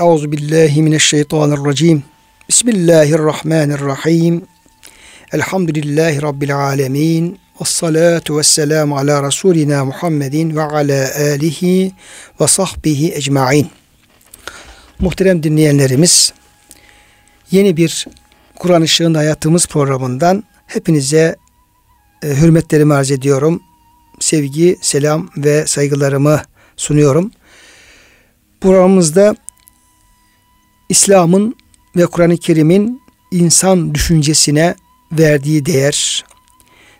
Euzu billahi mineşşeytanirracim. Bismillahirrahmanirrahim. Elhamdülillahi rabbil alamin. Ves salatu vesselamu ala rasulina Muhammedin ve ala alihi ve sahbihi ecmaîn. Muhterem dinleyenlerimiz, yeni bir Kur'an Işığında Hayatımız programından hepinize e, hürmetlerimi arz ediyorum. Sevgi, selam ve saygılarımı sunuyorum. Programımızda İslam'ın ve Kur'an-ı Kerim'in insan düşüncesine verdiği değer,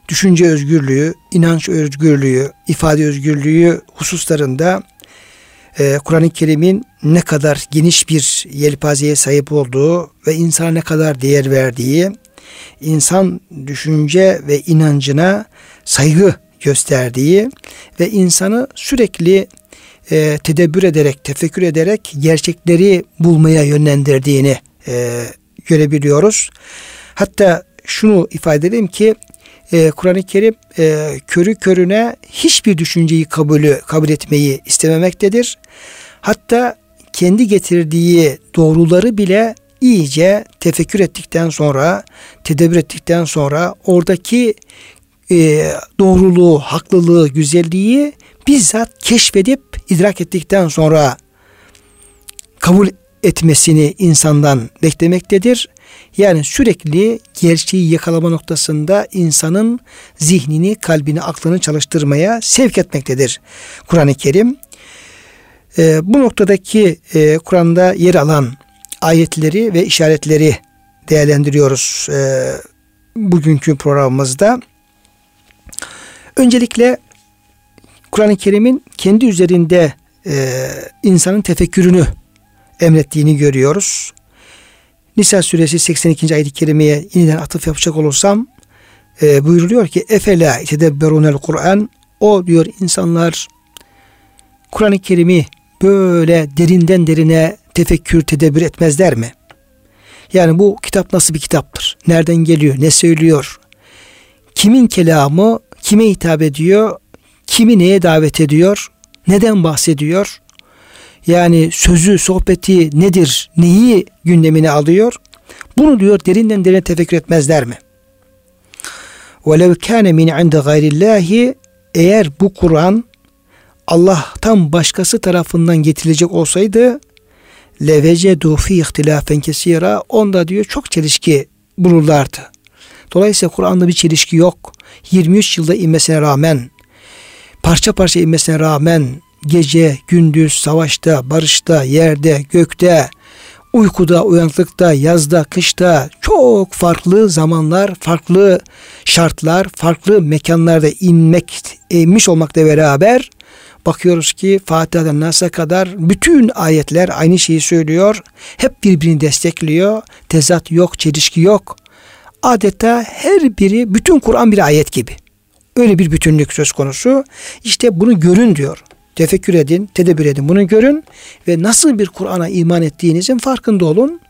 düşünce özgürlüğü, inanç özgürlüğü, ifade özgürlüğü hususlarında e, Kur'an-ı Kerim'in ne kadar geniş bir yelpazeye sahip olduğu ve insana ne kadar değer verdiği, insan düşünce ve inancına saygı gösterdiği ve insanı sürekli e, tedebbür ederek, tefekkür ederek gerçekleri bulmaya yönlendirdiğini e, görebiliyoruz. Hatta şunu ifade edeyim ki e, Kur'an-ı Kerim e, körü körüne hiçbir düşünceyi kabulü kabul etmeyi istememektedir. Hatta kendi getirdiği doğruları bile iyice tefekkür ettikten sonra, tedebbür ettikten sonra oradaki e, doğruluğu, haklılığı, güzelliği bizzat keşfedip idrak ettikten sonra kabul etmesini insandan beklemektedir. Yani sürekli gerçeği yakalama noktasında insanın zihnini, kalbini, aklını çalıştırmaya sevk etmektedir. Kur'an-ı Kerim e, bu noktadaki e, Kur'an'da yer alan ayetleri ve işaretleri değerlendiriyoruz e, bugünkü programımızda. Öncelikle Kur'an-ı Kerim'in kendi üzerinde e, insanın tefekkürünü emrettiğini görüyoruz. Nisa suresi 82. ayet-i kerimeye yeniden atıf yapacak olursam e, buyuruluyor ki Efela itedebberunel Kur'an o diyor insanlar Kur'an-ı Kerim'i böyle derinden derine tefekkür tedebbür etmezler mi? Yani bu kitap nasıl bir kitaptır? Nereden geliyor? Ne söylüyor? Kimin kelamı kime hitap ediyor? Kimi neye davet ediyor? Neden bahsediyor? Yani sözü, sohbeti nedir? Neyi gündemine alıyor? Bunu diyor derinden derine tefekkür etmezler mi? وَلَوْ كَانَ مِنْ عِنْدَ غَيْرِ اللّٰهِ Eğer bu Kur'an Allah'tan başkası tarafından getirilecek olsaydı levecedu fi ihtilafen kesira onda diyor çok çelişki bulurlardı. Dolayısıyla Kur'an'da bir çelişki yok. 23 yılda inmesine rağmen parça parça inmesine rağmen gece, gündüz, savaşta, barışta, yerde, gökte, uykuda, uyanıklıkta, yazda, kışta çok farklı zamanlar, farklı şartlar, farklı mekanlarda inmek, inmiş olmakla beraber bakıyoruz ki Fatiha'dan Nas'a kadar bütün ayetler aynı şeyi söylüyor. Hep birbirini destekliyor. Tezat yok, çelişki yok. Adeta her biri bütün Kur'an bir ayet gibi. Öyle bir bütünlük söz konusu. İşte bunu görün diyor. Tefekkür edin, tedebbür edin. Bunu görün ve nasıl bir Kur'an'a iman ettiğinizin farkında olun.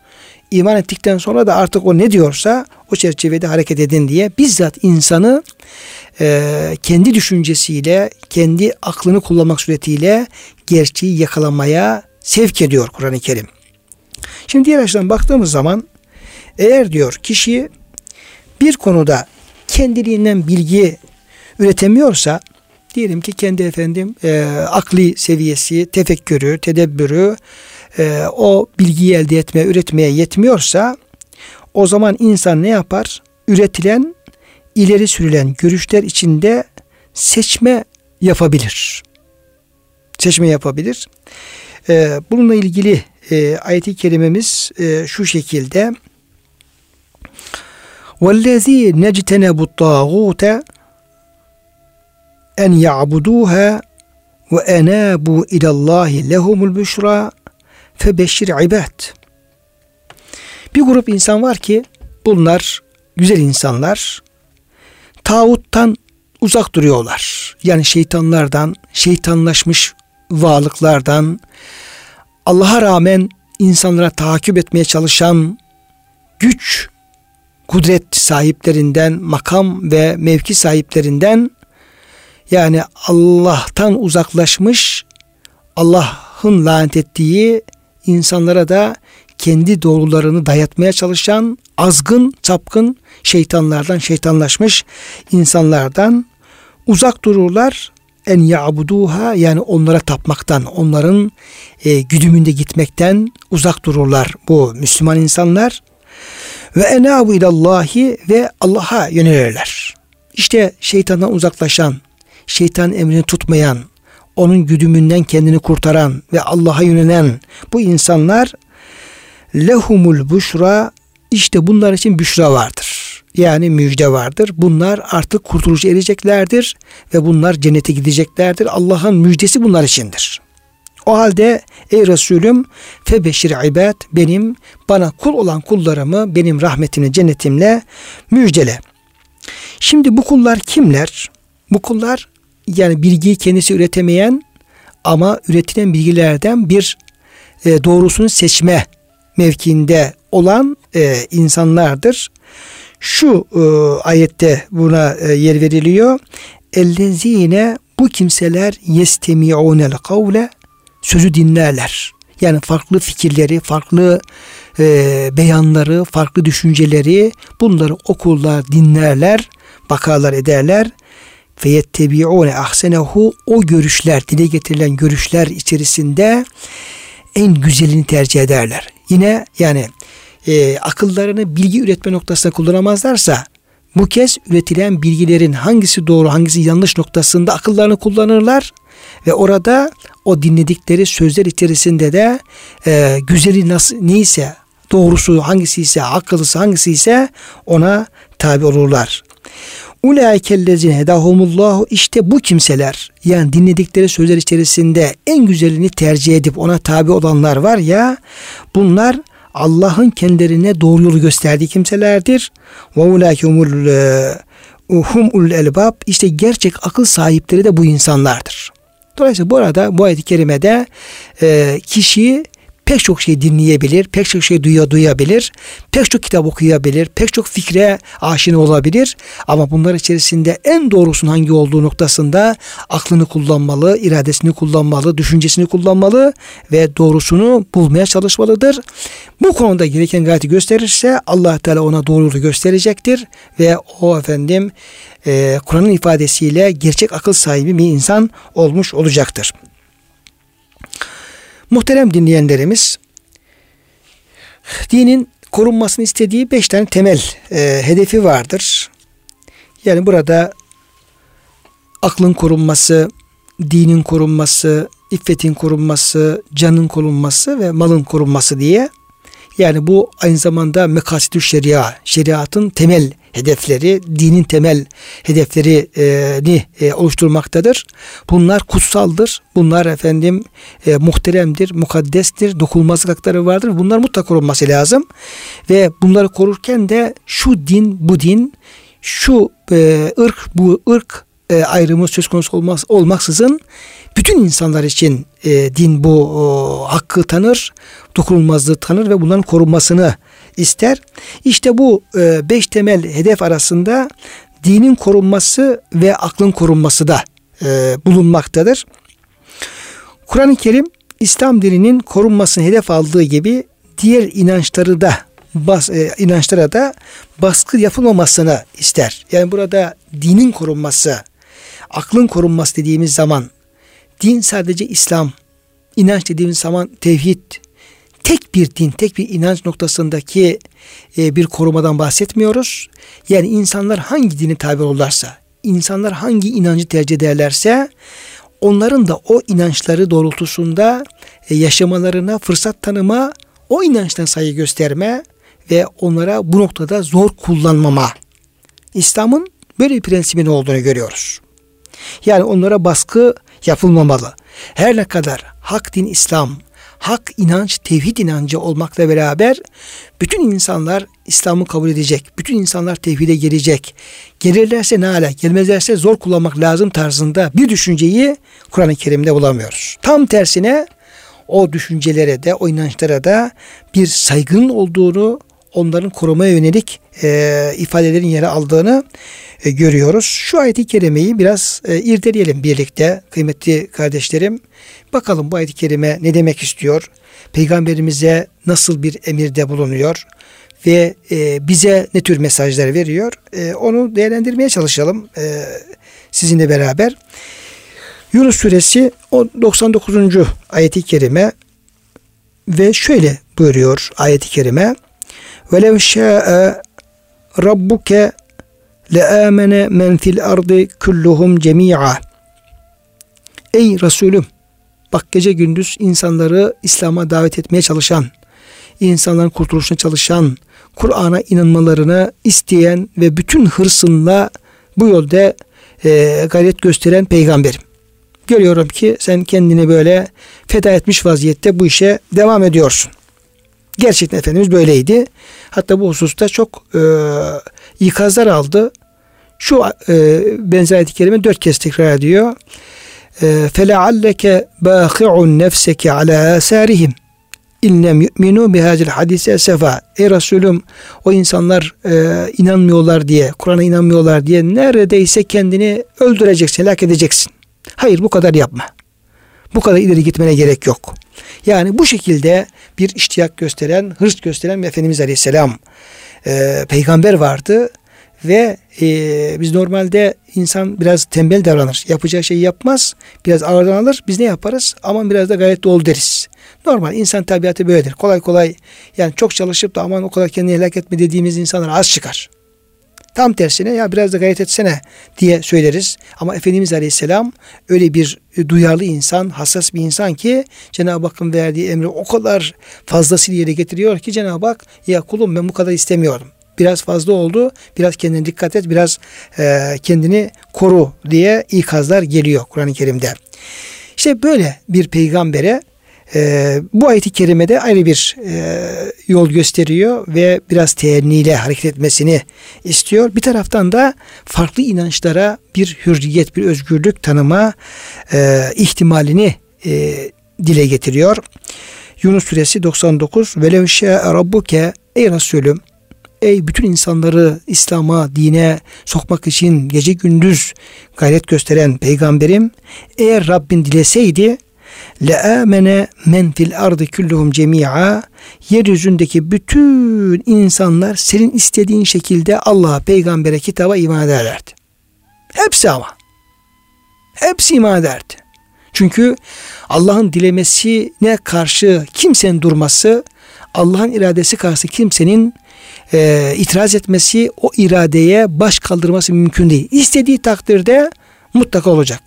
İman ettikten sonra da artık o ne diyorsa o çerçevede hareket edin diye bizzat insanı e, kendi düşüncesiyle, kendi aklını kullanmak suretiyle gerçeği yakalamaya sevk ediyor Kur'an-ı Kerim. Şimdi diğer açıdan baktığımız zaman eğer diyor kişi bir konuda kendiliğinden bilgi üretemiyorsa diyelim ki kendi efendim e, akli seviyesi, tefekkürü, tedebbürü e, o bilgiyi elde etmeye, üretmeye yetmiyorsa o zaman insan ne yapar? Üretilen, ileri sürülen görüşler içinde seçme yapabilir. Seçme yapabilir. E, bununla ilgili e, ayet-i kerimemiz e, şu şekilde وَالَّذ۪ي نَجْتَنَبُ الطَّاغُوتَ en ya'buduha ve enabu ilallahi lehumul büşra febeşşir ibad. Bir grup insan var ki bunlar güzel insanlar. Tağuttan uzak duruyorlar. Yani şeytanlardan, şeytanlaşmış varlıklardan, Allah'a rağmen insanlara takip etmeye çalışan güç, kudret sahiplerinden, makam ve mevki sahiplerinden yani Allah'tan uzaklaşmış, Allah'ın lanet ettiği insanlara da kendi doğrularını dayatmaya çalışan azgın, çapkın şeytanlardan, şeytanlaşmış insanlardan uzak dururlar. En ya'buduha yani onlara tapmaktan, onların e, güdümünde gitmekten uzak dururlar bu Müslüman insanlar. Ve enabu ilallahi ve Allah'a yönelirler. İşte şeytandan uzaklaşan, şeytan emrini tutmayan, onun güdümünden kendini kurtaran ve Allah'a yönelen bu insanlar lehumul buşra işte bunlar için büşra vardır. Yani müjde vardır. Bunlar artık kurtuluşa ereceklerdir ve bunlar cennete gideceklerdir. Allah'ın müjdesi bunlar içindir. O halde ey Resulüm febeşir ibad benim bana kul olan kullarımı benim rahmetimle cennetimle müjdele. Şimdi bu kullar kimler? Bu kullar yani bilgiyi kendisi üretemeyen ama üretilen bilgilerden bir e, doğrusunu seçme mevkiinde olan e, insanlardır. Şu e, ayette buna e, yer veriliyor. Ellezine bu kimseler yestemi'unel kavle sözü dinlerler. Yani farklı fikirleri, farklı e, beyanları, farklı düşünceleri bunları okullar dinlerler, bakarlar ederler. Feyettebi'une ahsenehu o görüşler, dile getirilen görüşler içerisinde en güzelini tercih ederler. Yine yani e, akıllarını bilgi üretme noktasında kullanamazlarsa bu kez üretilen bilgilerin hangisi doğru hangisi yanlış noktasında akıllarını kullanırlar ve orada o dinledikleri sözler içerisinde de e, güzeli nasıl neyse doğrusu hangisi ise akıllısı hangisi ise ona tabi olurlar. Ulaikellezine hedahumullahu işte bu kimseler yani dinledikleri sözler içerisinde en güzelini tercih edip ona tabi olanlar var ya bunlar Allah'ın kendilerine doğru yolu gösterdiği kimselerdir. Ve ulâkümül humul elbab işte gerçek akıl sahipleri de bu insanlardır. Dolayısıyla burada bu ayet-i kerimede e, kişi pek çok şey dinleyebilir, pek çok şey duya duyabilir, pek çok kitap okuyabilir, pek çok fikre aşina olabilir. Ama bunlar içerisinde en doğrusunun hangi olduğu noktasında aklını kullanmalı, iradesini kullanmalı, düşüncesini kullanmalı ve doğrusunu bulmaya çalışmalıdır. Bu konuda gereken gayreti gösterirse allah Teala ona doğruluğu gösterecektir ve o efendim Kur'an'ın ifadesiyle gerçek akıl sahibi bir insan olmuş olacaktır. Muhterem dinleyenlerimiz dinin korunmasını istediği beş tane temel e, hedefi vardır. Yani burada aklın korunması, dinin korunması, iffetin korunması, canın korunması ve malın korunması diye. Yani bu aynı zamanda mekasidü şeria, şeriatın temel hedefleri, dinin temel hedeflerini e, oluşturmaktadır. Bunlar kutsaldır. Bunlar efendim e, muhteremdir, mukaddestir, dokunulmazlık vardır. Bunlar mutlaka korunması lazım. Ve bunları korurken de şu din, bu din, şu e, ırk, bu ırk e, ayrımı söz konusu olmaz, olmaksızın bütün insanlar için e, din bu o, hakkı tanır, dokunulmazlığı tanır ve bunların korunmasını ister. İşte bu e, beş temel hedef arasında dinin korunması ve aklın korunması da e, bulunmaktadır. Kur'an-ı Kerim İslam dininin korunmasını hedef aldığı gibi diğer inançları da bas, e, inançlara da baskı yapılmamasını ister. Yani burada dinin korunması, aklın korunması dediğimiz zaman din sadece İslam, inanç dediğimiz zaman tevhid, tek bir din, tek bir inanç noktasındaki e, bir korumadan bahsetmiyoruz. Yani insanlar hangi dini tabi olurlarsa, insanlar hangi inancı tercih ederlerse onların da o inançları doğrultusunda e, yaşamalarına fırsat tanıma, o inançtan saygı gösterme ve onlara bu noktada zor kullanmama. İslam'ın böyle bir prensibin olduğunu görüyoruz. Yani onlara baskı yapılmamalı. Her ne kadar hak din İslam, hak inanç, tevhid inancı olmakla beraber bütün insanlar İslam'ı kabul edecek. Bütün insanlar tevhide gelecek. Gelirlerse ne ala, gelmezlerse zor kullanmak lazım tarzında bir düşünceyi Kur'an-ı Kerim'de bulamıyoruz. Tam tersine o düşüncelere de, o inançlara da bir saygının olduğunu, onların korumaya yönelik e, ifadelerin yere aldığını e, görüyoruz. Şu ayeti kerimeyi biraz e, irdeleyelim birlikte kıymetli kardeşlerim. Bakalım bu ayeti kerime ne demek istiyor? Peygamberimize nasıl bir emirde bulunuyor? Ve e, bize ne tür mesajlar veriyor? E, onu değerlendirmeye çalışalım e, sizinle beraber. Yunus suresi 99. ayeti kerime ve şöyle buyuruyor ayeti kerime. Velev şa'e rabbuke le'amene men fil ardı kulluhum cemi'a. Ey Resulüm bak gece gündüz insanları İslam'a davet etmeye çalışan, insanların kurtuluşuna çalışan, Kur'an'a inanmalarını isteyen ve bütün hırsınla bu yolda e, gayret gösteren peygamberim. Görüyorum ki sen kendini böyle feda etmiş vaziyette bu işe devam ediyorsun. Gerçekten Efendimiz böyleydi. Hatta bu hususta çok e, ikazlar aldı. Şu e, benzer ayet-i kerime dört kez tekrar ediyor. فَلَعَلَّكَ بَاخِعُ نَفْسَكَ عَلَى آثَارِهِمْ İnnem yu'minu bihazil hadise sefa. Ey Resulüm o insanlar e, inanmıyorlar diye, Kur'an'a inanmıyorlar diye neredeyse kendini öldüreceksin, helak edeceksin. Hayır bu kadar yapma. Bu kadar ileri gitmene gerek yok. Yani bu şekilde bir iştiyak gösteren, hırs gösteren Efendimiz Aleyhisselam e, peygamber vardı ve e, biz normalde insan biraz tembel davranır. Yapacağı şeyi yapmaz. Biraz ağırdan alır. Biz ne yaparız? Aman biraz da gayet dolu deriz. Normal insan tabiatı böyledir. Kolay kolay yani çok çalışıp da aman o kadar kendini helak etme dediğimiz insanlar az çıkar. Tam tersine ya biraz da gayret etsene diye söyleriz. Ama Efendimiz Aleyhisselam öyle bir duyarlı insan, hassas bir insan ki Cenab-ı Hakk'ın verdiği emri o kadar fazlasıyla yere getiriyor ki Cenab-ı Hak ya kulum ben bu kadar istemiyorum. Biraz fazla oldu. Biraz kendine dikkat et. Biraz e, kendini koru diye ikazlar geliyor Kur'an-ı Kerim'de. İşte böyle bir peygambere e, bu ayet-i kerimede ayrı bir e, yol gösteriyor ve biraz teenniyle hareket etmesini istiyor. Bir taraftan da farklı inançlara bir hürriyet, bir özgürlük tanıma e, ihtimalini e, dile getiriyor. Yunus suresi 99 Velev şâ'e rabbuke Ey Resulüm Ey bütün insanları İslam'a, dine sokmak için gece gündüz gayret gösteren peygamberim eğer Rabbin dileseydi le amene men fil ardı kulluhum cemi'a yeryüzündeki bütün insanlar senin istediğin şekilde Allah'a, peygambere, kitaba iman ederlerdi. Hepsi ama. Hepsi iman ederdi. Çünkü Allah'ın dilemesine karşı kimsenin durması, Allah'ın iradesi karşı kimsenin e, itiraz etmesi, o iradeye baş kaldırması mümkün değil. İstediği takdirde mutlaka olacak.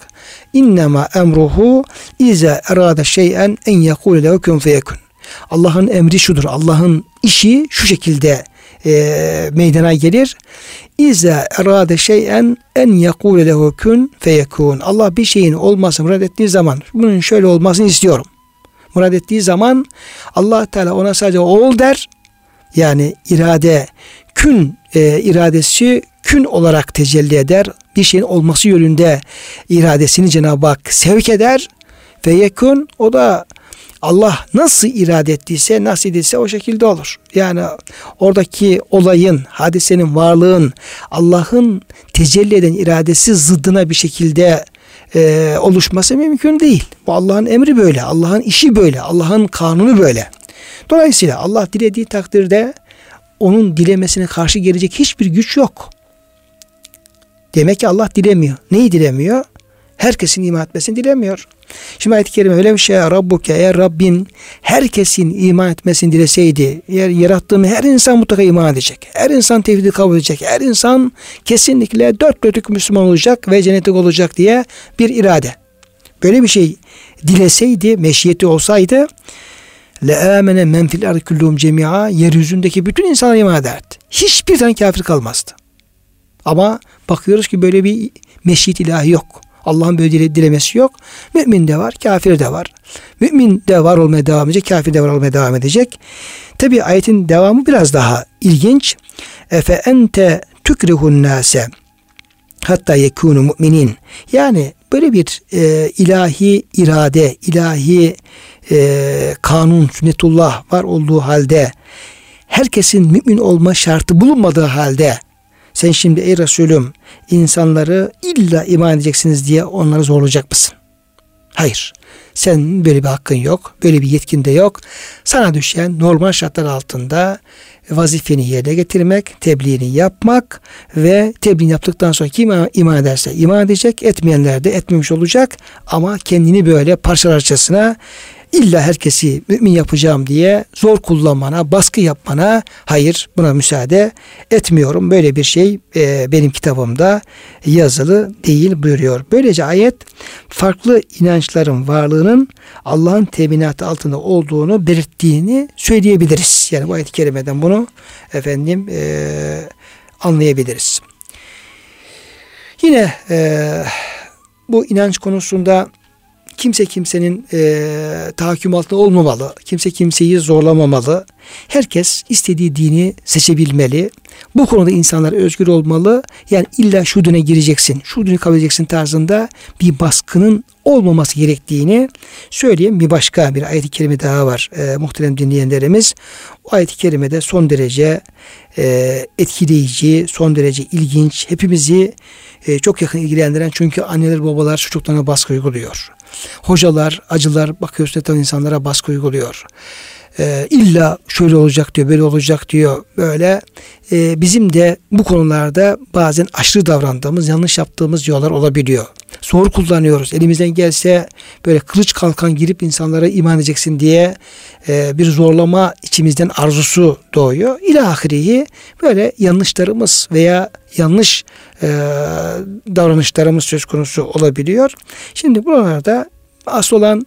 İnnemâ emruhu ize erâde şey'en en yekûle lehu kun feyekun. Allah'ın emri şudur. Allah'ın işi şu şekilde e, meydana gelir. İze erade şeyen en yekûle lehu kun feyekûn. Allah bir şeyin olması murad ettiği zaman bunun şöyle olmasını istiyorum. Murad ettiği zaman Allah Teala ona sadece ol der. Yani irade kün e, iradesi kün olarak tecelli eder. Bir şeyin olması yönünde iradesini Cenab-ı Hak sevk eder. Ve yekun o da Allah nasıl irade ettiyse, nasıl edilse o şekilde olur. Yani oradaki olayın, hadisenin, varlığın Allah'ın tecelli eden iradesi zıddına bir şekilde e, oluşması mümkün değil. Bu Allah'ın emri böyle, Allah'ın işi böyle, Allah'ın kanunu böyle. Dolayısıyla Allah dilediği takdirde onun dilemesine karşı gelecek hiçbir güç yok. Demek ki Allah dilemiyor. Neyi dilemiyor? Herkesin iman etmesini dilemiyor. Şimdi ayet-i kerime öyle bir şey Rabbuke eğer Rabbin herkesin iman etmesini dileseydi eğer yarattığım her insan mutlaka iman edecek. Her insan tevhidi kabul edecek. Her insan kesinlikle dört dörtlük Müslüman olacak ve cennetlik olacak diye bir irade. Böyle bir şey dileseydi, meşiyeti olsaydı le amene men fil ardı kulluhum cemia yeryüzündeki bütün insanlar iman ederdi. Hiçbir tane kafir kalmazdı. Ama bakıyoruz ki böyle bir meşiyet ilahi yok. Allah'ın böyle dilemesi yok. Mümin de var, kafir de var. Mümin de var olmaya devam edecek, kafir de var olmaya devam edecek. Tabi ayetin devamı biraz daha ilginç. Efe ente tükrihun nase hatta yekunu müminin. Yani böyle bir e, ilahi irade, ilahi e, kanun, sünnetullah var olduğu halde herkesin mümin olma şartı bulunmadığı halde sen şimdi ey Resulüm insanları illa iman edeceksiniz diye onları zorlayacak mısın? Hayır. Sen böyle bir hakkın yok. Böyle bir yetkin de yok. Sana düşen normal şartlar altında vazifeni yerine getirmek, tebliğini yapmak ve tebliğini yaptıktan sonra kim iman ederse iman edecek, etmeyenler de etmemiş olacak ama kendini böyle parçalarcasına illa herkesi mümin yapacağım diye zor kullanmana, baskı yapmana hayır buna müsaade etmiyorum. Böyle bir şey e, benim kitabımda yazılı değil buyuruyor. Böylece ayet farklı inançların varlığının Allah'ın teminatı altında olduğunu belirttiğini söyleyebiliriz. Yani bu ayet-i kerimeden bunu efendim e, anlayabiliriz. Yine e, bu inanç konusunda kimse kimsenin e, tahakküm altında olmamalı. Kimse kimseyi zorlamamalı. Herkes istediği dini seçebilmeli. Bu konuda insanlar özgür olmalı. Yani illa şu dine gireceksin, şu dini kabul edeceksin tarzında bir baskının olmaması gerektiğini söyleyen bir başka bir ayet-i kerime daha var e, muhterem dinleyenlerimiz. O ayet-i kerimede son derece e, etkileyici, son derece ilginç, hepimizi e, çok yakın ilgilendiren çünkü anneler babalar çocuklarına baskı uyguluyor. Hocalar, acılar bakıyorsun etrafı insanlara baskı uyguluyor. Ee, illa şöyle olacak diyor, böyle olacak diyor. Böyle e, bizim de bu konularda bazen aşırı davrandığımız, yanlış yaptığımız yollar olabiliyor. Zor kullanıyoruz. Elimizden gelse böyle kılıç kalkan girip insanlara iman edeceksin diye e, bir zorlama içimizden arzusu doğuyor. İlahiriyi böyle yanlışlarımız veya yanlış e, davranışlarımız söz konusu olabiliyor. Şimdi buralarda asıl olan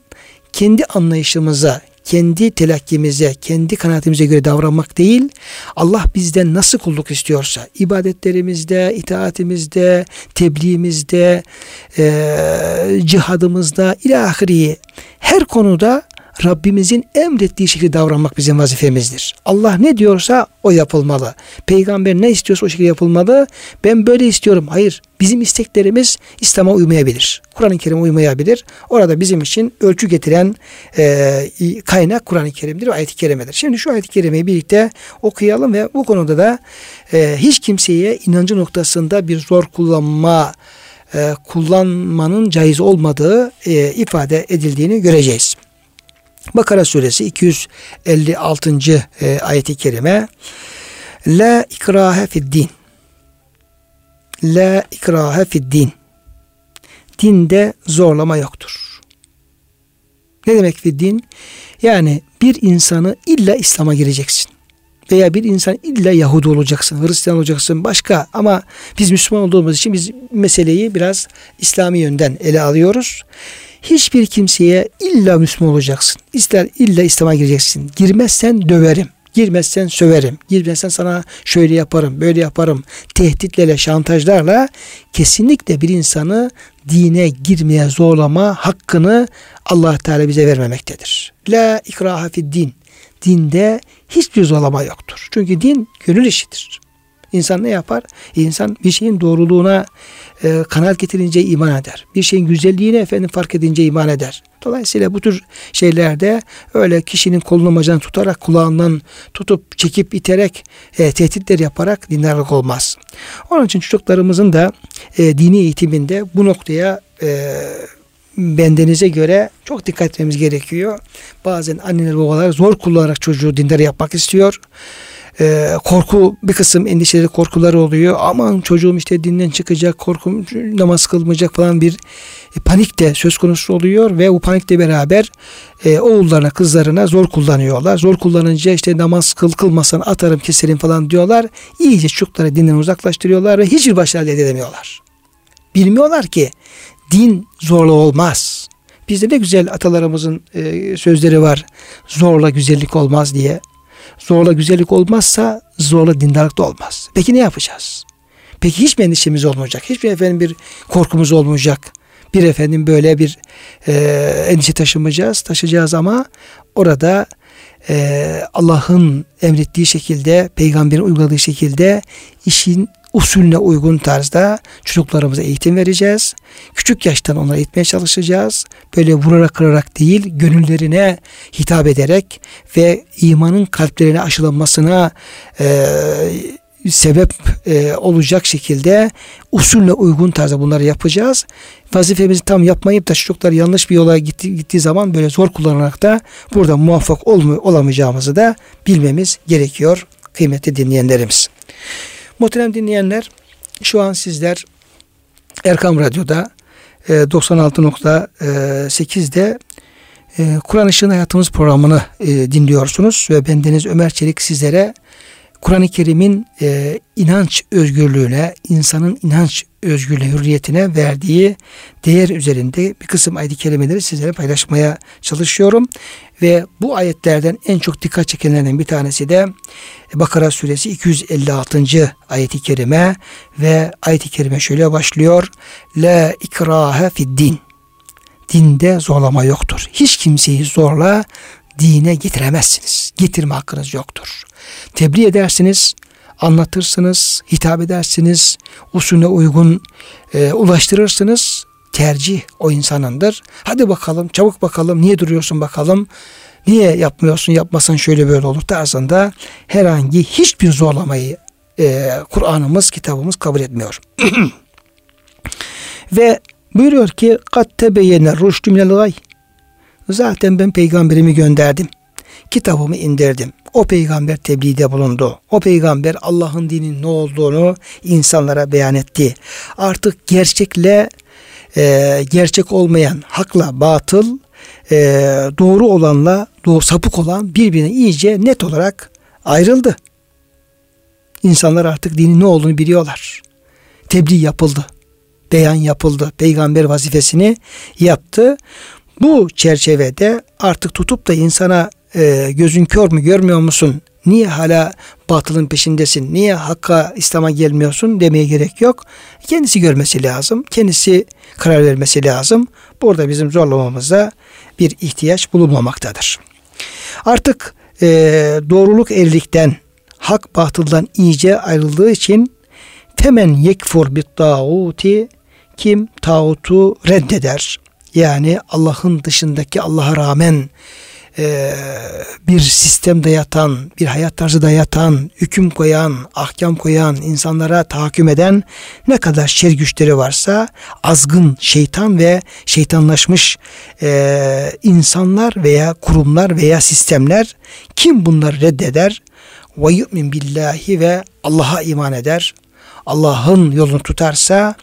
kendi anlayışımıza, kendi telakkimize, kendi kanaatimize göre davranmak değil, Allah bizden nasıl kulluk istiyorsa, ibadetlerimizde, itaatimizde, tebliğimizde, e, cihadımızda, ilahiri her konuda Rabbimizin emrettiği şekilde davranmak bizim vazifemizdir. Allah ne diyorsa o yapılmalı. Peygamber ne istiyorsa o şekilde yapılmalı. Ben böyle istiyorum. Hayır. Bizim isteklerimiz İslam'a uymayabilir. Kur'an-ı Kerim'e uymayabilir. Orada bizim için ölçü getiren e, kaynak Kur'an-ı Kerim'dir ve ayet-i kerimedir. Şimdi şu ayet-i kerimeyi birlikte okuyalım ve bu konuda da e, hiç kimseye inancı noktasında bir zor kullanma e, kullanmanın caiz olmadığı e, ifade edildiğini göreceğiz. Bakara suresi 256. E, ayeti kerime La ikrahe fid din La ikrahe fid din Dinde zorlama yoktur. Ne demek fid din? Yani bir insanı illa İslam'a gireceksin. Veya bir insan illa Yahudi olacaksın, Hristiyan olacaksın, başka ama biz Müslüman olduğumuz için biz meseleyi biraz İslami yönden ele alıyoruz hiçbir kimseye illa Müslüman olacaksın. İster illa İslam'a gireceksin. Girmezsen döverim. Girmezsen söverim. Girmezsen sana şöyle yaparım, böyle yaparım. Tehditlerle, şantajlarla kesinlikle bir insanı dine girmeye zorlama hakkını Allah Teala bize vermemektedir. La ikraha fid din. Dinde hiçbir zorlama yoktur. Çünkü din gönül işidir. İnsan ne yapar? İnsan bir şeyin doğruluğuna e, kanaat getirince iman eder. Bir şeyin güzelliğini efendim fark edince iman eder. Dolayısıyla bu tür şeylerde öyle kişinin kolunu bacağını tutarak kulağından tutup çekip iterek e, tehditler yaparak dindarlık olmaz. Onun için çocuklarımızın da e, dini eğitiminde bu noktaya e, bendenize göre çok dikkat etmemiz gerekiyor. Bazen anneler babalar zor kullanarak çocuğu dindar yapmak istiyor e, korku bir kısım endişeleri korkuları oluyor. Aman çocuğum işte dinden çıkacak, korkum namaz kılmayacak falan bir e, panik de söz konusu oluyor ve bu panikle beraber e, oğullarına kızlarına zor kullanıyorlar. Zor kullanınca işte namaz kıl kılmasan atarım keserim falan diyorlar. İyice çocukları dinden uzaklaştırıyorlar ve hiçbir başarı elde edemiyorlar. Bilmiyorlar ki din zorla olmaz. Bizde ne güzel atalarımızın e, sözleri var. Zorla güzellik olmaz diye. Zorla güzellik olmazsa zorla dindarlık da olmaz. Peki ne yapacağız? Peki hiç mi endişemiz olmayacak? Hiçbir efendim bir korkumuz olmayacak? Bir efendim böyle bir e, endişe taşımayacağız, taşıyacağız ama orada e, Allah'ın emrettiği şekilde, peygamberin uyguladığı şekilde işin usulüne uygun tarzda çocuklarımıza eğitim vereceğiz. Küçük yaştan onları eğitmeye çalışacağız. Böyle vurarak kırarak değil, gönüllerine hitap ederek ve imanın kalplerine aşılanmasına e, sebep e, olacak şekilde usulle uygun tarzda bunları yapacağız. Vazifemizi tam yapmayıp da çocuklar yanlış bir yola gitti, gittiği zaman böyle zor kullanarak da burada muvaffak olma, olamayacağımızı da bilmemiz gerekiyor kıymetli dinleyenlerimiz. Muhterem dinleyenler şu an sizler Erkam Radyo'da e, 96.8'de e, Kur'an Işığın Hayatımız programını e, dinliyorsunuz. Ve bendeniz Ömer Çelik sizlere Kur'an-ı Kerim'in e, inanç özgürlüğüne, insanın inanç özgürlüğü, hürriyetine verdiği değer üzerinde bir kısım ayet-i kerimeleri sizlere paylaşmaya çalışıyorum. Ve bu ayetlerden en çok dikkat çekenlerden bir tanesi de Bakara suresi 256. ayeti kerime ve ayeti kerime şöyle başlıyor. La ikrahe fid din. Dinde zorlama yoktur. Hiç kimseyi zorla dine getiremezsiniz. Getirme hakkınız yoktur. Tebliğ edersiniz, anlatırsınız, hitap edersiniz, usulüne uygun e, ulaştırırsınız. Tercih o insanındır. Hadi bakalım, çabuk bakalım, niye duruyorsun bakalım, niye yapmıyorsun, yapmasan şöyle böyle olur tarzında herhangi hiçbir zorlamayı e, Kur'an'ımız, kitabımız kabul etmiyor. Ve buyuruyor ki kat tebeyyene rüştü minel. Zaten ben peygamberimi gönderdim. Kitabımı indirdim. O peygamber tebliğde bulundu. O peygamber Allah'ın dininin ne olduğunu insanlara beyan etti. Artık gerçekle e, gerçek olmayan, hakla batıl, e, doğru olanla doğru sapık olan birbirine iyice net olarak ayrıldı. İnsanlar artık dinin ne olduğunu biliyorlar. Tebliğ yapıldı. Beyan yapıldı. Peygamber vazifesini yaptı. Bu çerçevede artık tutup da insana e, gözün kör mü görmüyor musun? Niye hala batılın peşindesin? Niye hakka İslam'a gelmiyorsun demeye gerek yok. Kendisi görmesi lazım. Kendisi karar vermesi lazım. Burada bizim zorlamamıza bir ihtiyaç bulunmamaktadır. Artık e, doğruluk evlilikten hak batıldan iyice ayrıldığı için femen yekfur bit tağuti kim tağutu reddeder yani Allah'ın dışındaki Allah'a rağmen e, bir sistemde yatan, bir hayat tarzı da yatan, hüküm koyan, ahkam koyan, insanlara tahakküm eden ne kadar şer güçleri varsa azgın şeytan ve şeytanlaşmış e, insanlar veya kurumlar veya sistemler kim bunları reddeder? Ve yu'min billahi ve Allah'a iman eder. Allah'ın yolunu tutarsa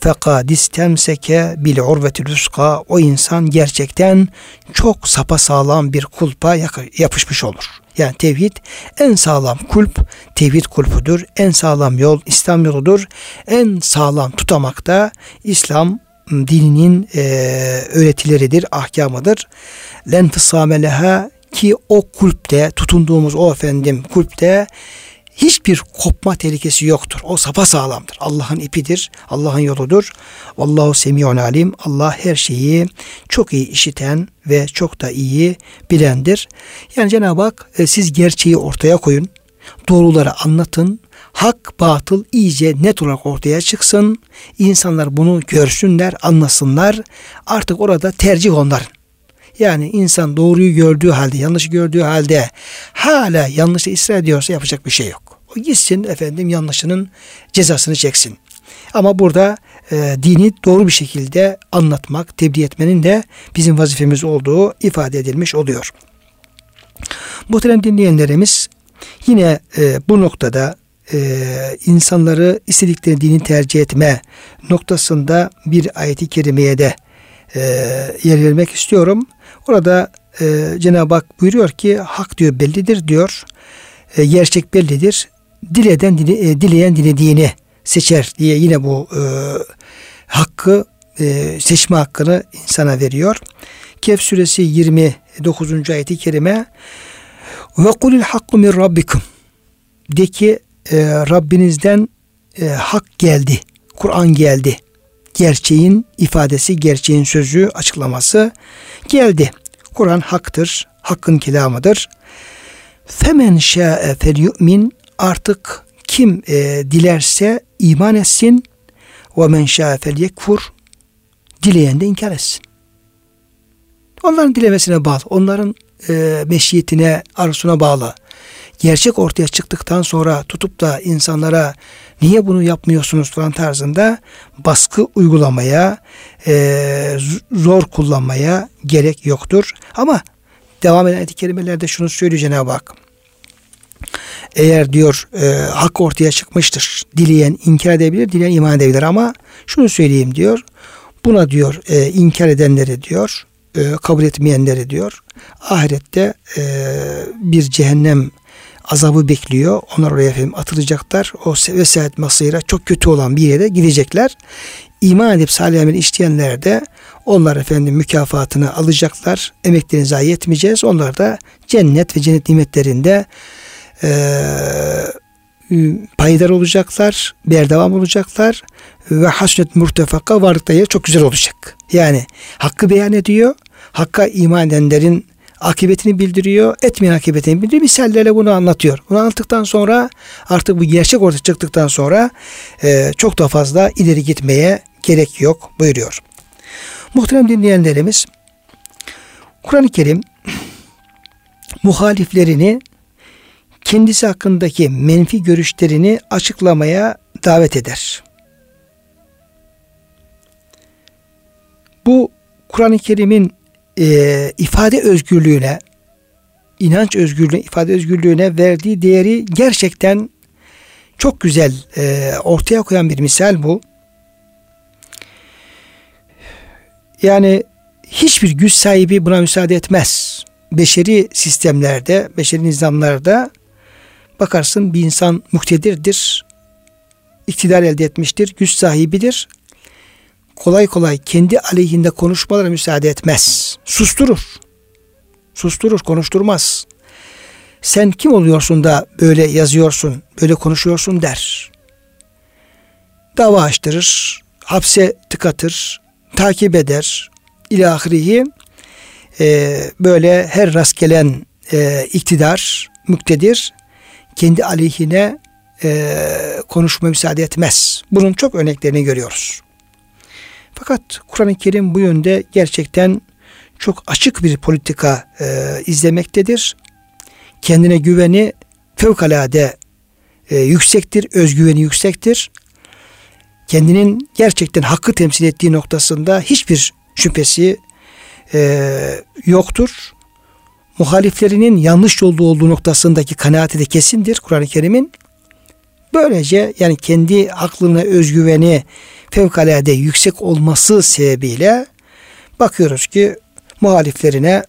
fekad istemseke bil urvetil uska o insan gerçekten çok sapa sağlam bir kulpa yapışmış olur. Yani tevhid en sağlam kulp tevhid kulpudur. En sağlam yol İslam yoludur. En sağlam tutamak da İslam dininin e, öğretileridir, ahkamıdır. Len fısameleha ki o kulpte tutunduğumuz o efendim kulpte hiçbir kopma tehlikesi yoktur. O sapa sağlamdır. Allah'ın ipidir. Allah'ın yoludur. Allahu semiyun alim. Allah her şeyi çok iyi işiten ve çok da iyi bilendir. Yani Cenab-ı Hak e, siz gerçeği ortaya koyun. Doğruları anlatın. Hak batıl iyice net olarak ortaya çıksın. İnsanlar bunu görsünler, anlasınlar. Artık orada tercih onların. Yani insan doğruyu gördüğü halde, yanlış gördüğü halde hala yanlışı ısrar ediyorsa yapacak bir şey yok. O gitsin efendim yanlışının cezasını çeksin. Ama burada e, dini doğru bir şekilde anlatmak, tebliğ etmenin de bizim vazifemiz olduğu ifade edilmiş oluyor. Muhterem dinleyenlerimiz yine e, bu noktada e, insanları istedikleri dini tercih etme noktasında bir ayeti kerimeye de e, yer vermek istiyorum. Orada e, Cenab-ı Hak buyuruyor ki hak diyor bellidir diyor. E, gerçek bellidir. Dileden dile, e, dileyen dilediğini seçer diye yine bu e, hakkı e, seçme hakkını insana veriyor. Kehf suresi 29. ayeti kerime ve kulil hakku min rabbikum de ki e, Rabbinizden e, hak geldi. Kur'an geldi gerçeğin ifadesi, gerçeğin sözü, açıklaması geldi. Kur'an haktır, hakkın kelamıdır. Femen şa'e fel yu'min artık kim e, dilerse iman etsin ve men şâ fel yekfur dileyen de inkar etsin. Onların dilemesine bağlı. Onların e, meşiyetine, arzusuna bağlı. Gerçek ortaya çıktıktan sonra tutup da insanlara niye bunu yapmıyorsunuz falan tarzında baskı uygulamaya, e, zor kullanmaya gerek yoktur. Ama devam eden ayet kelimelerde şunu söylüyor Cenab-ı Hak. Eğer diyor e, hak ortaya çıkmıştır. Dileyen inkar edebilir, dileyen iman edebilir ama şunu söyleyeyim diyor. Buna diyor e, inkar edenleri diyor e, kabul etmeyenleri diyor. Ahirette e, bir cehennem azabı bekliyor. Onlar oraya efendim atılacaklar. O vesayet masayra çok kötü olan bir yere gidecekler. İman edip salih amel işleyenler de onlar efendim mükafatını alacaklar. Emeklerini zayi etmeyeceğiz. Onlar da cennet ve cennet nimetlerinde payidar olacaklar. Berdevam olacaklar. Ve hasnet murtefaka varlıkları çok güzel olacak. Yani hakkı beyan ediyor. Hakka iman edenlerin akıbetini bildiriyor. Etmeyen akıbetini bildiriyor. Misallerle bunu anlatıyor. Bunu anlattıktan sonra artık bu gerçek ortaya çıktıktan sonra e, çok da fazla ileri gitmeye gerek yok buyuruyor. Muhterem dinleyenlerimiz Kur'an-ı Kerim muhaliflerini kendisi hakkındaki menfi görüşlerini açıklamaya davet eder. Bu Kur'an-ı Kerim'in e, ifade özgürlüğüne, inanç özgürlüğüne, ifade özgürlüğüne verdiği değeri gerçekten çok güzel e, ortaya koyan bir misal bu. Yani hiçbir güç sahibi buna müsaade etmez. Beşeri sistemlerde, beşeri nizamlarda bakarsın bir insan muktedirdir, iktidar elde etmiştir, güç sahibidir kolay kolay kendi aleyhinde konuşmalara müsaade etmez. Susturur. Susturur, konuşturmaz. Sen kim oluyorsun da böyle yazıyorsun, böyle konuşuyorsun der. Dava açtırır, hapse tıkatır, takip eder. İlahirihi e, böyle her rast gelen e, iktidar, müktedir kendi aleyhine e, konuşma müsaade etmez. Bunun çok örneklerini görüyoruz. Fakat Kur'an-ı Kerim bu yönde gerçekten çok açık bir politika e, izlemektedir. Kendine güveni fevkalade e, yüksektir, özgüveni yüksektir. Kendinin gerçekten hakkı temsil ettiği noktasında hiçbir şüphesi e, yoktur. Muhaliflerinin yanlış yolda olduğu noktasındaki kanaati de kesindir Kur'an-ı Kerim'in. Böylece yani kendi aklına özgüveni fevkalade yüksek olması sebebiyle bakıyoruz ki muhaliflerine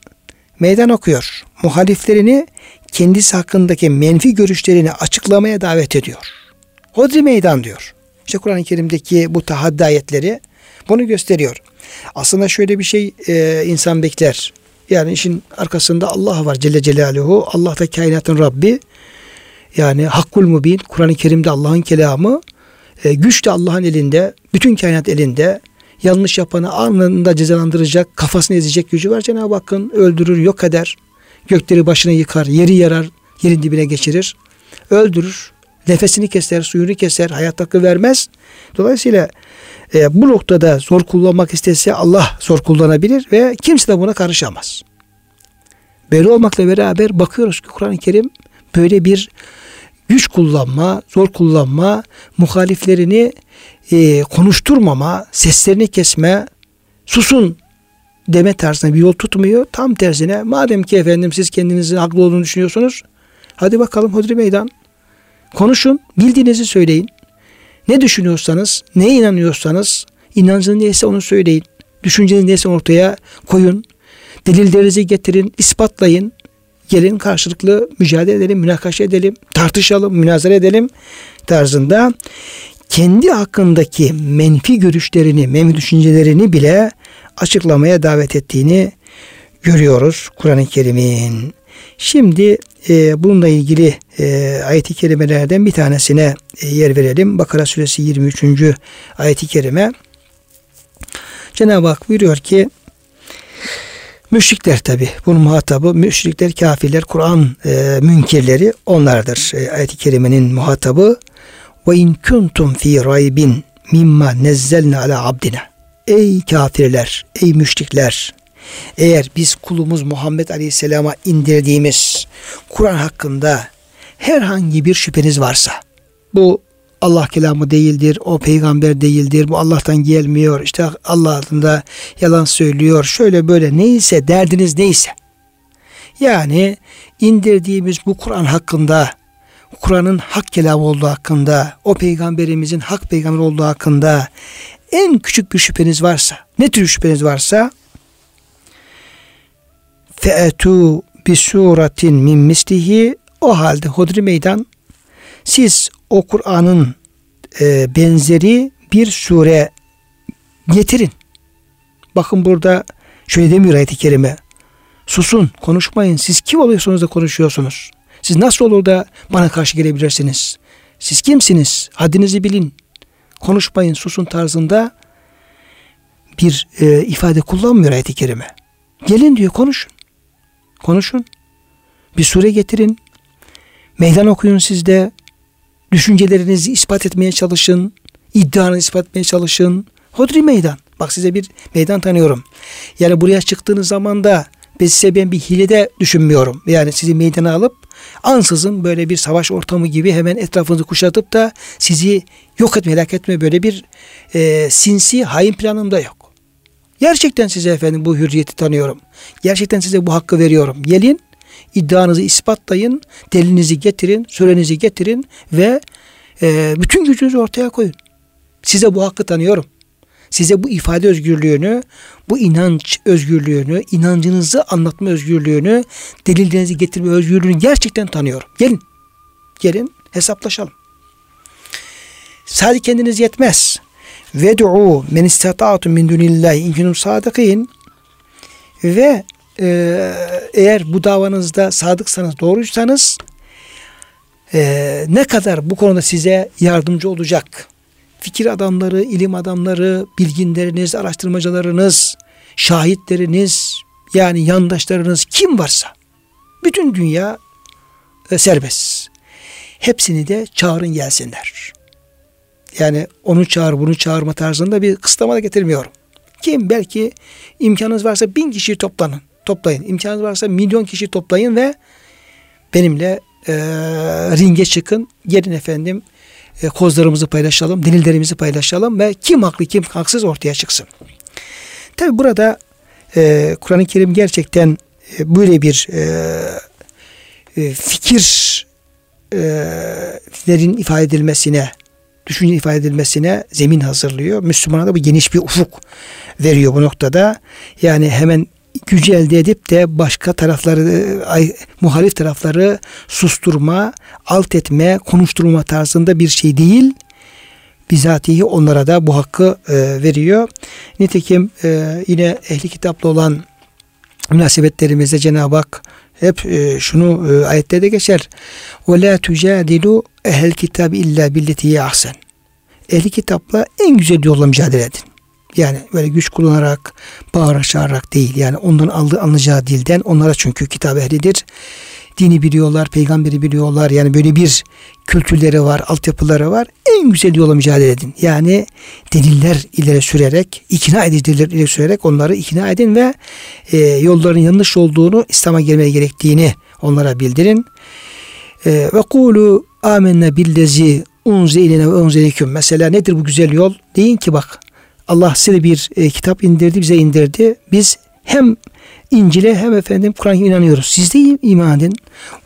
meydan okuyor. Muhaliflerini kendisi hakkındaki menfi görüşlerini açıklamaya davet ediyor. Hodri meydan diyor. İşte Kur'an-ı Kerim'deki bu tahaddi ayetleri bunu gösteriyor. Aslında şöyle bir şey e, insan bekler. Yani işin arkasında Allah var Celle Celaluhu. Allah da kainatın Rabbi. Yani Hakkul Mubin, Kur'an-ı Kerim'de Allah'ın kelamı. E, güç de Allah'ın elinde, bütün kainat elinde. Yanlış yapanı anında cezalandıracak, kafasını ezecek gücü var Cenab-ı Hakk'ın. Öldürür, yok eder. Gökleri başına yıkar, yeri yarar, yerin dibine geçirir. Öldürür, nefesini keser, suyunu keser, hayat hakkı vermez. Dolayısıyla e, bu noktada zor kullanmak istese Allah zor kullanabilir ve kimse de buna karışamaz. Böyle olmakla beraber bakıyoruz ki Kur'an-ı Kerim böyle bir güç kullanma, zor kullanma, muhaliflerini e, konuşturmama, seslerini kesme, susun deme tarzında bir yol tutmuyor. Tam tersine madem ki efendim siz kendinizin haklı olduğunu düşünüyorsunuz hadi bakalım hodri meydan. Konuşun, bildiğinizi söyleyin. Ne düşünüyorsanız, neye inanıyorsanız inancınız neyse onu söyleyin. Düşünceniz neyse ortaya koyun. Delillerinizi getirin, ispatlayın. Gelin karşılıklı mücadele edelim, münakaşa edelim, tartışalım, münazara edelim tarzında kendi hakkındaki menfi görüşlerini, menfi düşüncelerini bile açıklamaya davet ettiğini görüyoruz Kur'an-ı Kerim'in. Şimdi e, bununla ilgili e, ayet-i kerimelerden bir tanesine e, yer verelim. Bakara suresi 23. ayet-i kerime. Cenab-ı Hak buyuruyor ki Müşrikler tabi. Bunun muhatabı müşrikler, kafirler, Kur'an e, münkirleri onlardır. E, ayet-i kerimenin muhatabı Ve in kuntum fi raybin mimma nezzelna ala abdina. Ey kafirler, ey müşrikler. Eğer biz kulumuz Muhammed Aleyhisselam'a indirdiğimiz Kur'an hakkında herhangi bir şüpheniz varsa bu Allah kelamı değildir, o peygamber değildir, bu Allah'tan gelmiyor, işte Allah adında yalan söylüyor, şöyle böyle neyse derdiniz neyse. Yani indirdiğimiz bu Kur'an hakkında, Kur'an'ın hak kelamı olduğu hakkında, o peygamberimizin hak peygamber olduğu hakkında en küçük bir şüpheniz varsa, ne tür şüpheniz varsa fe'etu bi suratin min mislihi o halde hodri meydan siz o Kur'an'ın e, benzeri bir sure getirin. Bakın burada şöyle demiyor ayet-i kerime. Susun, konuşmayın. Siz kim oluyorsunuz da konuşuyorsunuz? Siz nasıl olur da bana karşı gelebilirsiniz? Siz kimsiniz? Haddinizi bilin. Konuşmayın, susun tarzında bir e, ifade kullanmıyor ayet-i kerime. Gelin diyor konuşun. Konuşun. Bir sure getirin. Meydan okuyun siz de. Düşüncelerinizi ispat etmeye çalışın. İddianızı ispat etmeye çalışın. Hodri meydan. Bak size bir meydan tanıyorum. Yani buraya çıktığınız zaman da ben size ben bir hile de düşünmüyorum. Yani sizi meydana alıp ansızın böyle bir savaş ortamı gibi hemen etrafınızı kuşatıp da sizi yok etme, helak etme böyle bir e, sinsi hain planım da yok. Gerçekten size efendim bu hürriyeti tanıyorum. Gerçekten size bu hakkı veriyorum. Gelin iddianızı ispatlayın, delinizi getirin, sürenizi getirin ve e, bütün gücünüzü ortaya koyun. Size bu hakkı tanıyorum. Size bu ifade özgürlüğünü, bu inanç özgürlüğünü, inancınızı anlatma özgürlüğünü, delillerinizi getirme özgürlüğünü gerçekten tanıyorum. Gelin, gelin hesaplaşalım. Sadece kendiniz yetmez. Ved'u men istata'tum min dunillahi in kuntum sadikin ve e, eğer bu davanızda sadıksanız, doğruysanız e, ne kadar bu konuda size yardımcı olacak fikir adamları, ilim adamları, bilginleriniz, araştırmacılarınız, şahitleriniz, yani yandaşlarınız kim varsa bütün dünya e, serbest. Hepsini de çağırın gelsinler. Yani onu çağır, bunu çağırma tarzında bir kısıtlama da getirmiyorum. Kim belki imkanınız varsa bin kişiyi toplanın toplayın. İmkanınız varsa milyon kişi toplayın ve benimle e, ringe çıkın. Gelin efendim e, kozlarımızı paylaşalım, delillerimizi paylaşalım ve kim haklı kim haksız ortaya çıksın. Tabi burada e, Kur'an-ı Kerim gerçekten e, böyle bir e, e, fikirlerin ifade edilmesine, düşünce ifade edilmesine zemin hazırlıyor. Müslümana da bu geniş bir ufuk veriyor bu noktada. Yani hemen gücü elde edip de başka tarafları, muhalif tarafları susturma, alt etme, konuşturma tarzında bir şey değil. Bizatihi onlara da bu hakkı e, veriyor. Nitekim e, yine ehli kitaplı olan münasebetlerimizde Cenab-ı Hak hep e, şunu e, ayette de geçer. Ve la tujadilu ehel kitab illa billeti ahsen. Ehli kitapla en güzel yolla mücadele edin. Yani böyle güç kullanarak, bağırarak değil. Yani ondan aldığı anlayacağı dilden onlara çünkü kitap ehlidir. Dini biliyorlar, peygamberi biliyorlar. Yani böyle bir kültürleri var, altyapıları var. En güzel yola mücadele edin. Yani deliller ileri sürerek, ikna edici deliller ileri sürerek onları ikna edin ve e, yolların yanlış olduğunu, İslam'a gelmeye gerektiğini onlara bildirin. E, ve kulu amenne billezi unze ilene ve unze Mesela nedir bu güzel yol? Deyin ki bak Allah size bir e, kitap indirdi, bize indirdi. Biz hem İncil'e hem efendim Kur'an'a inanıyoruz. Siz de iman edin.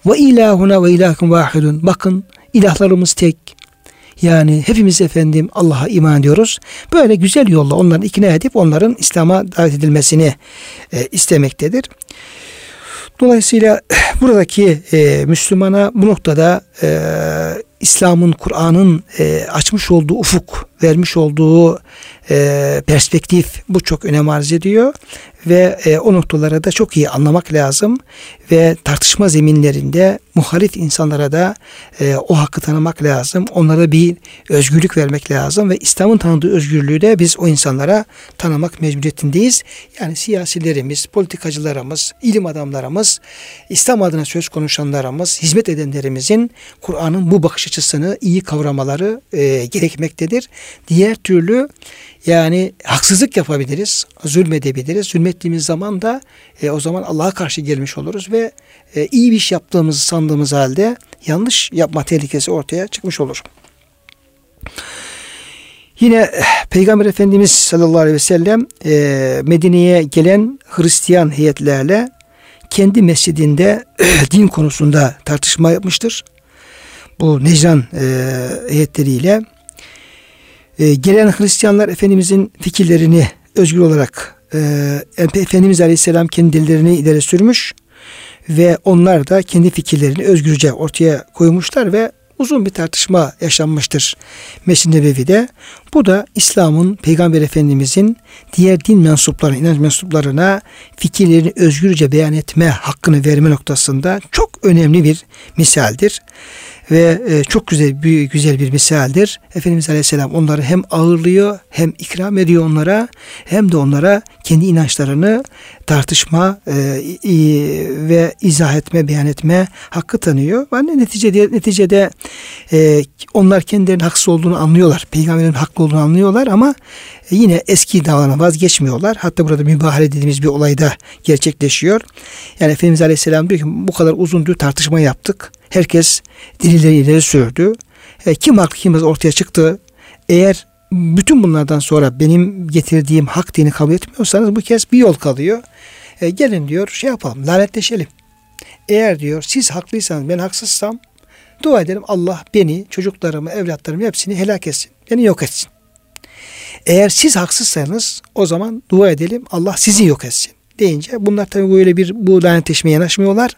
Ve ilahuna ve ilahkum vahidun. Bakın ilahlarımız tek. Yani hepimiz efendim Allah'a iman ediyoruz. Böyle güzel yolla onları ikna edip onların İslam'a davet edilmesini e, istemektedir. Dolayısıyla buradaki e, Müslümana bu noktada e, İslam'ın, Kur'an'ın e, açmış olduğu ufuk, vermiş olduğu e, perspektif bu çok önem arz ediyor ve e, o noktalara da çok iyi anlamak lazım ve tartışma zeminlerinde muhalif insanlara da e, o hakkı tanımak lazım. Onlara bir özgürlük vermek lazım ve İslam'ın tanıdığı özgürlüğü de biz o insanlara tanımak mecburiyetindeyiz. Yani siyasilerimiz, politikacılarımız, ilim adamlarımız, İslam adına söz konuşanlarımız, hizmet edenlerimizin Kur'an'ın bu bakış açısını iyi kavramaları e, gerekmektedir. Diğer türlü yani haksızlık yapabiliriz, zulmedebiliriz. Zulmettiğimiz zaman da e, o zaman Allah'a karşı gelmiş oluruz ve e, iyi bir iş yaptığımızı sandığımız halde yanlış yapma tehlikesi ortaya çıkmış olur. Yine eh, Peygamber Efendimiz sallallahu aleyhi ve sellem e, Medine'ye gelen Hristiyan heyetlerle kendi mescidinde din konusunda tartışma yapmıştır. Bu Necran e, heyetleriyle e, gelen Hristiyanlar Efendimizin fikirlerini özgür olarak e, Efendimiz Aleyhisselam kendilerini ileri sürmüş ve onlar da kendi fikirlerini özgürce ortaya koymuşlar ve uzun bir tartışma yaşanmıştır Mescid-i Nebevi'de. Bu da İslam'ın Peygamber Efendimizin diğer din mensuplarına, inanç mensuplarına fikirlerini özgürce beyan etme hakkını verme noktasında çok önemli bir misaldir ve e, çok güzel bir güzel bir misaldir. Efendimiz Aleyhisselam onları hem ağırlıyor hem ikram ediyor onlara hem de onlara kendi inançlarını tartışma e, ve izah etme, beyan etme hakkı tanıyor. Ve neticede neticede e, onlar kendilerinin haksız olduğunu anlıyorlar. Peygamberin haklı olduğunu anlıyorlar ama yine eski davranışa vazgeçmiyorlar. Hatta burada mübahale dediğimiz bir olayda gerçekleşiyor. Yani Efendimiz Aleyhisselam diyor ki bu kadar uzun bir tartışma yaptık. Herkes dilileri ileri sürdü. E, kim haklı kim ortaya çıktı. Eğer bütün bunlardan sonra benim getirdiğim hak dini kabul etmiyorsanız bu kez bir yol kalıyor. E, gelin diyor şey yapalım lanetleşelim. Eğer diyor siz haklıysanız ben haksızsam dua edelim Allah beni, çocuklarımı, evlatlarımı hepsini helak etsin. Beni yok etsin. Eğer siz haksızsanız o zaman dua edelim Allah sizi yok etsin deyince bunlar tabii böyle bir bu lanetleşmeye yanaşmıyorlar.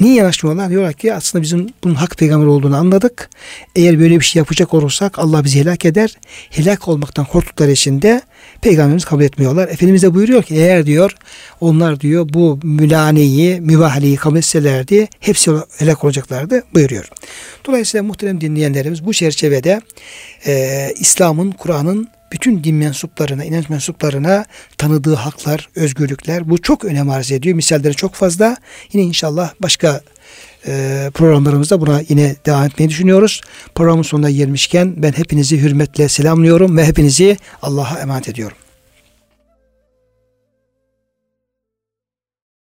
Niye yanaşmıyorlar? Diyorlar ki aslında bizim bunun hak peygamber olduğunu anladık. Eğer böyle bir şey yapacak olursak Allah bizi helak eder. Helak olmaktan korktukları için de peygamberimiz kabul etmiyorlar. Efendimiz de buyuruyor ki eğer diyor onlar diyor bu mülaneyi, mübahaleyi kabul etselerdi hepsi helak olacaklardı buyuruyor. Dolayısıyla muhterem dinleyenlerimiz bu çerçevede e, İslam'ın, Kur'an'ın bütün din mensuplarına, inanç mensuplarına tanıdığı haklar, özgürlükler bu çok önem arz ediyor. Misalleri çok fazla. Yine inşallah başka e, programlarımızda buna yine devam etmeyi düşünüyoruz. Programın sonuna gelmişken ben hepinizi hürmetle selamlıyorum ve hepinizi Allah'a emanet ediyorum.